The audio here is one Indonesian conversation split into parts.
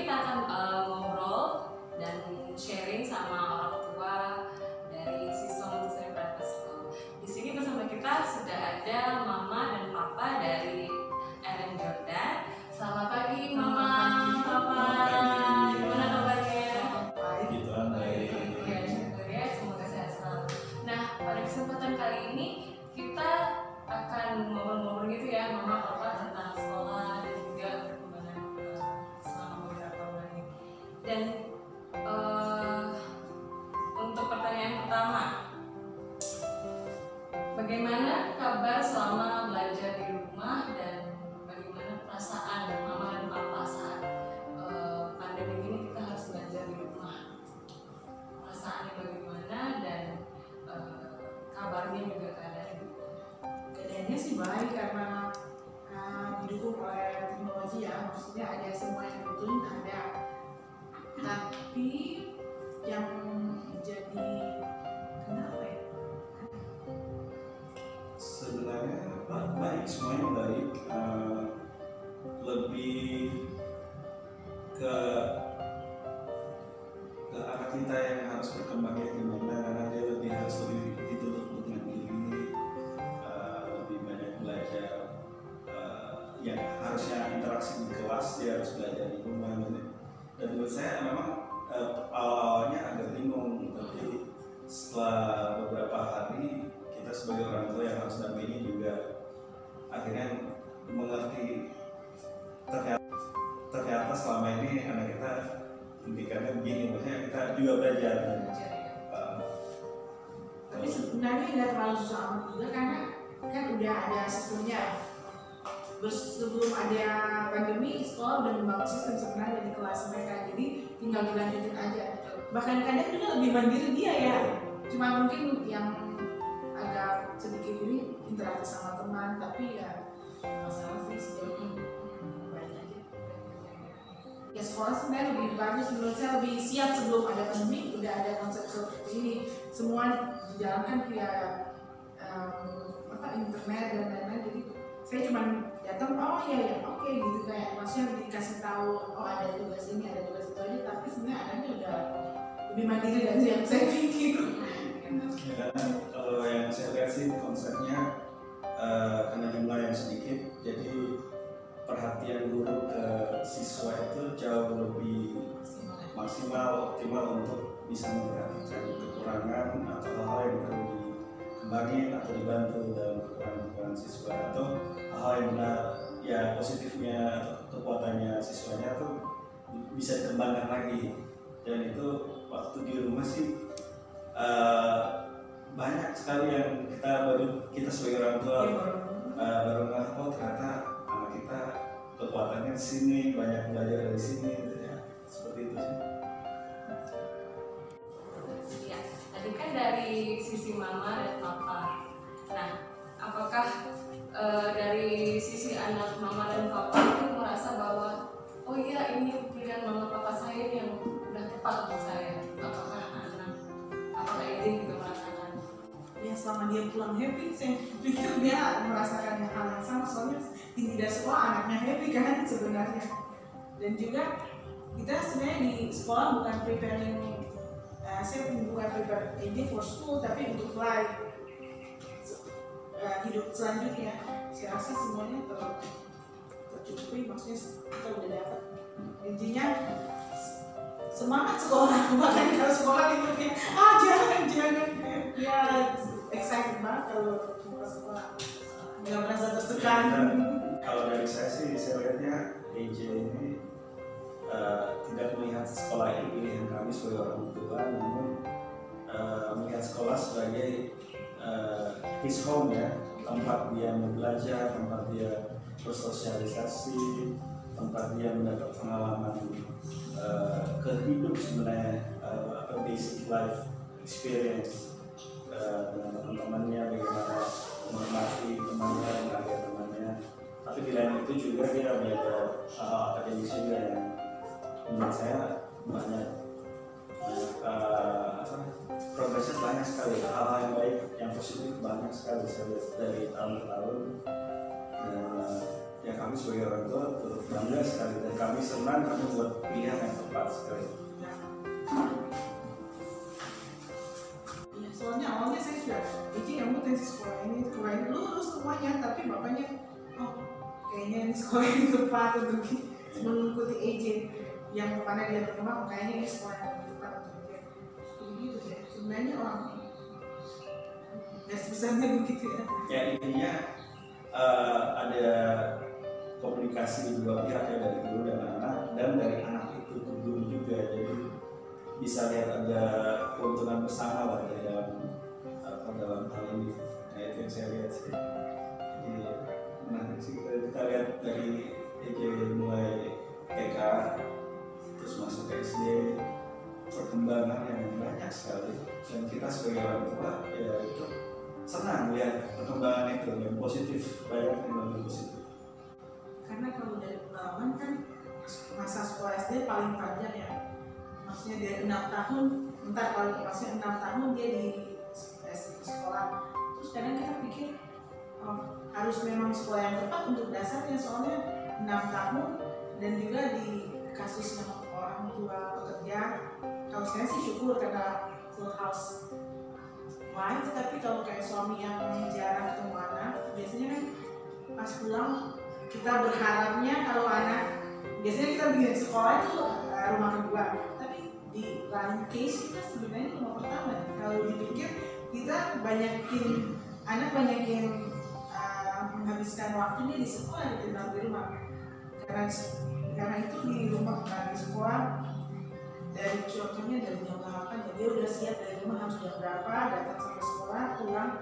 kita akan uh, ngobrol dan sharing sama Bagaimana kabar selama belajar di rumah dan bagaimana perasaan mama dan papa saat uh, pandemi ini kita harus belajar di rumah? Perasaannya bagaimana dan uh, kabarnya juga keadaan? Keadaannya sih baik karena uh, didukung oleh teknologi ya, maksudnya ada semua yang butuhin ada. Tapi yang jadi baik semuanya baik. Eh, lebih ke ke arah kita yang harus berkembangnya gimana? Karena dia lebih harus lebih ditutup dengan diri eh, lebih banyak belajar eh, yang harusnya interaksi di kelas dia harus belajar di rumah gitu. dan menurut saya memang eh, awal-awalnya agak bingung tapi setelah akhirnya mengerti ternyata ternyata selama ini anak kita pendidikannya begini maksudnya kita juga belajar. Uh, tapi sebenarnya nggak terlalu susah amat juga karena kan udah ada sistemnya. Terus sebelum ada pandemi sekolah udah membangun sistem sebenarnya di kelas mereka jadi tinggal dilanjutin aja bahkan kadang juga lebih mandiri dia ya. Cuma mungkin yang sedikit ini interaksi sama teman tapi ya masalah sih sejauh ini. Baik ya sekolah sebenarnya lebih bagus. Menurut saya lebih siap sebelum ada pandemi udah ada konsep seperti ini. Semua dijalankan via em, apa internet dan lain-lain. Jadi saya cuma datang oh iya ya oke gitu kayak maksudnya dikasih tahu oh ada tugas ini ada tugas itu aja. Tapi sebenarnya adanya udah lebih mandiri dari yang saya pikir ya, kalau yang saya lihat sih konsepnya uh, karena jumlah yang sedikit jadi perhatian guru ke siswa itu jauh lebih maksimal optimal untuk bisa memperhatikan kekurangan atau hal-hal yang perlu dikembangin atau dibantu dalam kekurangan-kekurangan siswa. Atau hal yang benar ya positifnya kekuatannya siswanya tuh bisa dikembangkan lagi. Dan itu waktu di rumah sih eh, banyak sekali yang kita baru kita sebagai orang tua eh, baru nggak oh ternyata anak kita kekuatannya di sini banyak belajar dari sini gitu ya seperti itu sih Ya, tadi kan dari sisi mama dan papa. Nah, apakah eh, dari sisi anak mama dan papa itu merasa bahwa oh iya ini pilihan mama papa saya ini yang udah tepat untuk saya? Selama dia pulang happy saya pikir dia merasakan hal yang sama soalnya tidak sekolah anaknya happy kan sebenarnya. Dan juga kita sebenarnya di sekolah bukan preparing uh, saya bukan prepare ini for school tapi untuk life. Uh, hidup selanjutnya. Saya rasa semuanya ter tercukupi maksudnya kita udah dapat. Intinya semangat sekolah. Bahkan kalau sekolah dipakai ah jangan jangan melihat sekolah ini pilihan kami sebagai orang tua namun eh, melihat sekolah sebagai eh, his home ya tempat dia belajar tempat dia bersosialisasi tempat dia mendapat pengalaman eh, ke hidup sebenarnya apa basic life experience eh, dengan teman-temannya bagaimana menghormati temannya menghargai temannya. Tapi di lain itu juga dia belajar hal akademis juga yang menurut saya banyak eh, progresnya banyak sekali. Hal-hal yang baik yang positif banyak sekali. Saya dari tahun ke tahun dan ya kami sebagai orang tua turut bangga sekali. Dan kami senang kami buat pilihan yang tepat sekali. Ya, soalnya awalnya saya sudah Iki kamu tes sekolah ini sekolah ini lulus semuanya tapi bapaknya oh kayaknya ini sekolah ini tepat untuk mengikuti EJ yang ke mana dia berkembang kayaknya ini sekolah yang lebih tepat untuk begitu ya sebenarnya orang garis besarnya begitu ya. Ya intinya eh, ada komunikasi dua pihak ya dari guru dan anak dan dari anak itu ke guru juga. Jadi bisa lihat ada keuntungan bersama lah ya dalam apa dalam hal ini. Nah itu yang saya lihat sih. Jadi menarik sih. Kita, lihat dari EJ mulai TK terus masuk ke SD perkembangan yang banyak sekali. Dan kita sebagai orang tua ya itu senang melihat perkembangan itu yang positif banyak yang positif. Karena kalau dari pengalaman kan masa sekolah SD paling panjang ya. Maksudnya dari enam tahun entar kalau maksudnya enam tahun dia di sekolah. Terus kadang kita pikir oh, harus memang sekolah yang tepat untuk dasarnya soalnya enam tahun dan juga di kasus yang orang tua bekerja kalau saya sih syukur karena full house wife tapi kalau kayak suami yang jarang ketemu anak biasanya kan pas pulang kita berharapnya kalau anak biasanya kita bikin sekolah itu uh, rumah kedua. Tapi di lain case kita sebenarnya rumah pertama. Kalau dipikir kita banyakin anak banyakin uh, menghabiskan waktunya di sekolah di rumah. Karena karena itu di rumah nah, di sekolah dari contohnya dari jam 8 ya dia udah siap dari rumah harus jam berapa datang sampai sekolah pulang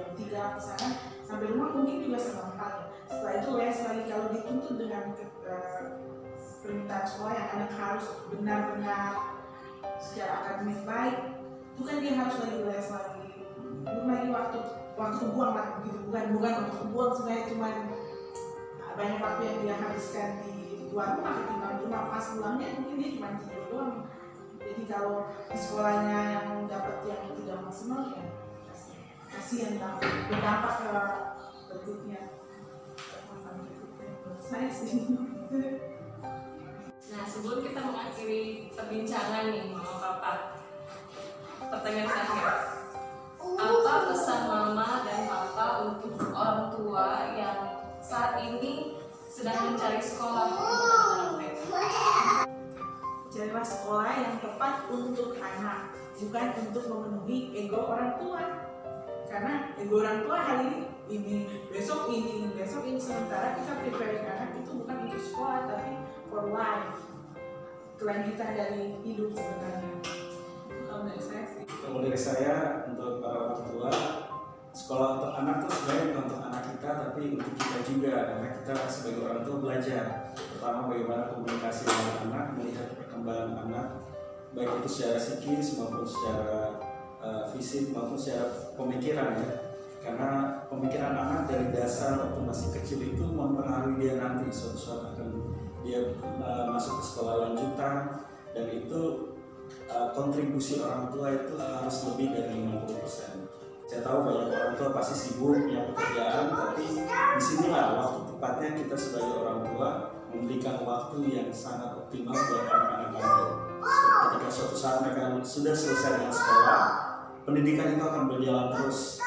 jam 3 ke sana sampai rumah mungkin juga setengah empat. Setelah itu les lagi. Kalau dituntut dengan uh, permintaan sekolah yang anak harus benar-benar secara akademik baik itu kan dia harus lagi les lagi. Belum lagi waktu waktu buang lah gitu. Bukan bukan waktu buang sebenarnya cuma banyak waktu yang dia habiskan di luar rumah ketimbang di rumah pas pulangnya mungkin dia cuma tidur doang. Jadi kalau di sekolahnya yang dapat yang tidak maksimal ya kasihan lah. Berdampak ke berikutnya. Saya sih. Nah, sebelum kita mengakhiri perbincangan nih, Mama Papa, pertanyaan terakhir. Apa pesan Mama dan Papa untuk orang tua yang saat ini sedang mencari sekolah untuk anak-anak mereka? Carilah sekolah yang tepat untuk anak, bukan untuk memenuhi ego orang tua. Karena ego orang tua hari ini ini besok ini besok ini sementara kita prepare anak itu bukan untuk sekolah tapi for life kelanjutan dari hidup sebenarnya kalau dari saya sih kalau dari saya untuk para orang tua sekolah untuk anak itu sebenarnya untuk anak tapi untuk kita juga karena kita sebagai orang tua belajar. Pertama bagaimana komunikasi dengan anak melihat perkembangan anak baik itu secara psikis maupun secara uh, fisik maupun secara pemikiran ya. Karena pemikiran anak dari dasar waktu masih kecil itu mempengaruhi dia nanti. Suatu saat akan dia uh, masuk ke sekolah lanjutan dan itu uh, kontribusi orang tua itu harus lebih dari 50% saya tahu banyak orang tua pasti sibuk punya pekerjaan tapi di sinilah waktu tepatnya kita sebagai orang tua memberikan waktu yang sangat optimal buat anak-anak kami ketika suatu saat mereka sudah selesai dengan sekolah pendidikan itu akan berjalan terus.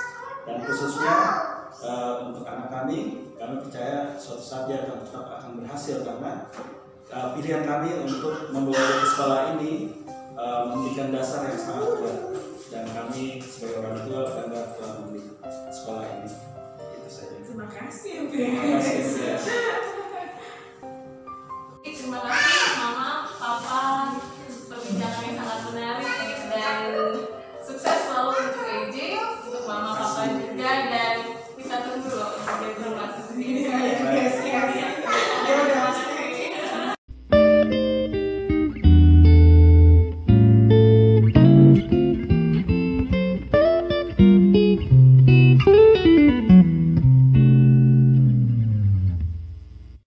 Dan khususnya uh, untuk anak kami kami percaya suatu saat dia akan tetap akan berhasil karena uh, pilihan kami untuk membawa ke sekolah ini uh, memberikan dasar yang sangat kuat dan kami sebagai orang tua bangga telah membeli sekolah ini. Itu saja. Terima kasih terima kasih terima kasih. Mama papa. Perbincangan yang sangat menarik dan sukses selalu untuk EJ untuk mama papa juga dan kita tunggu loh untuk informasi sendiri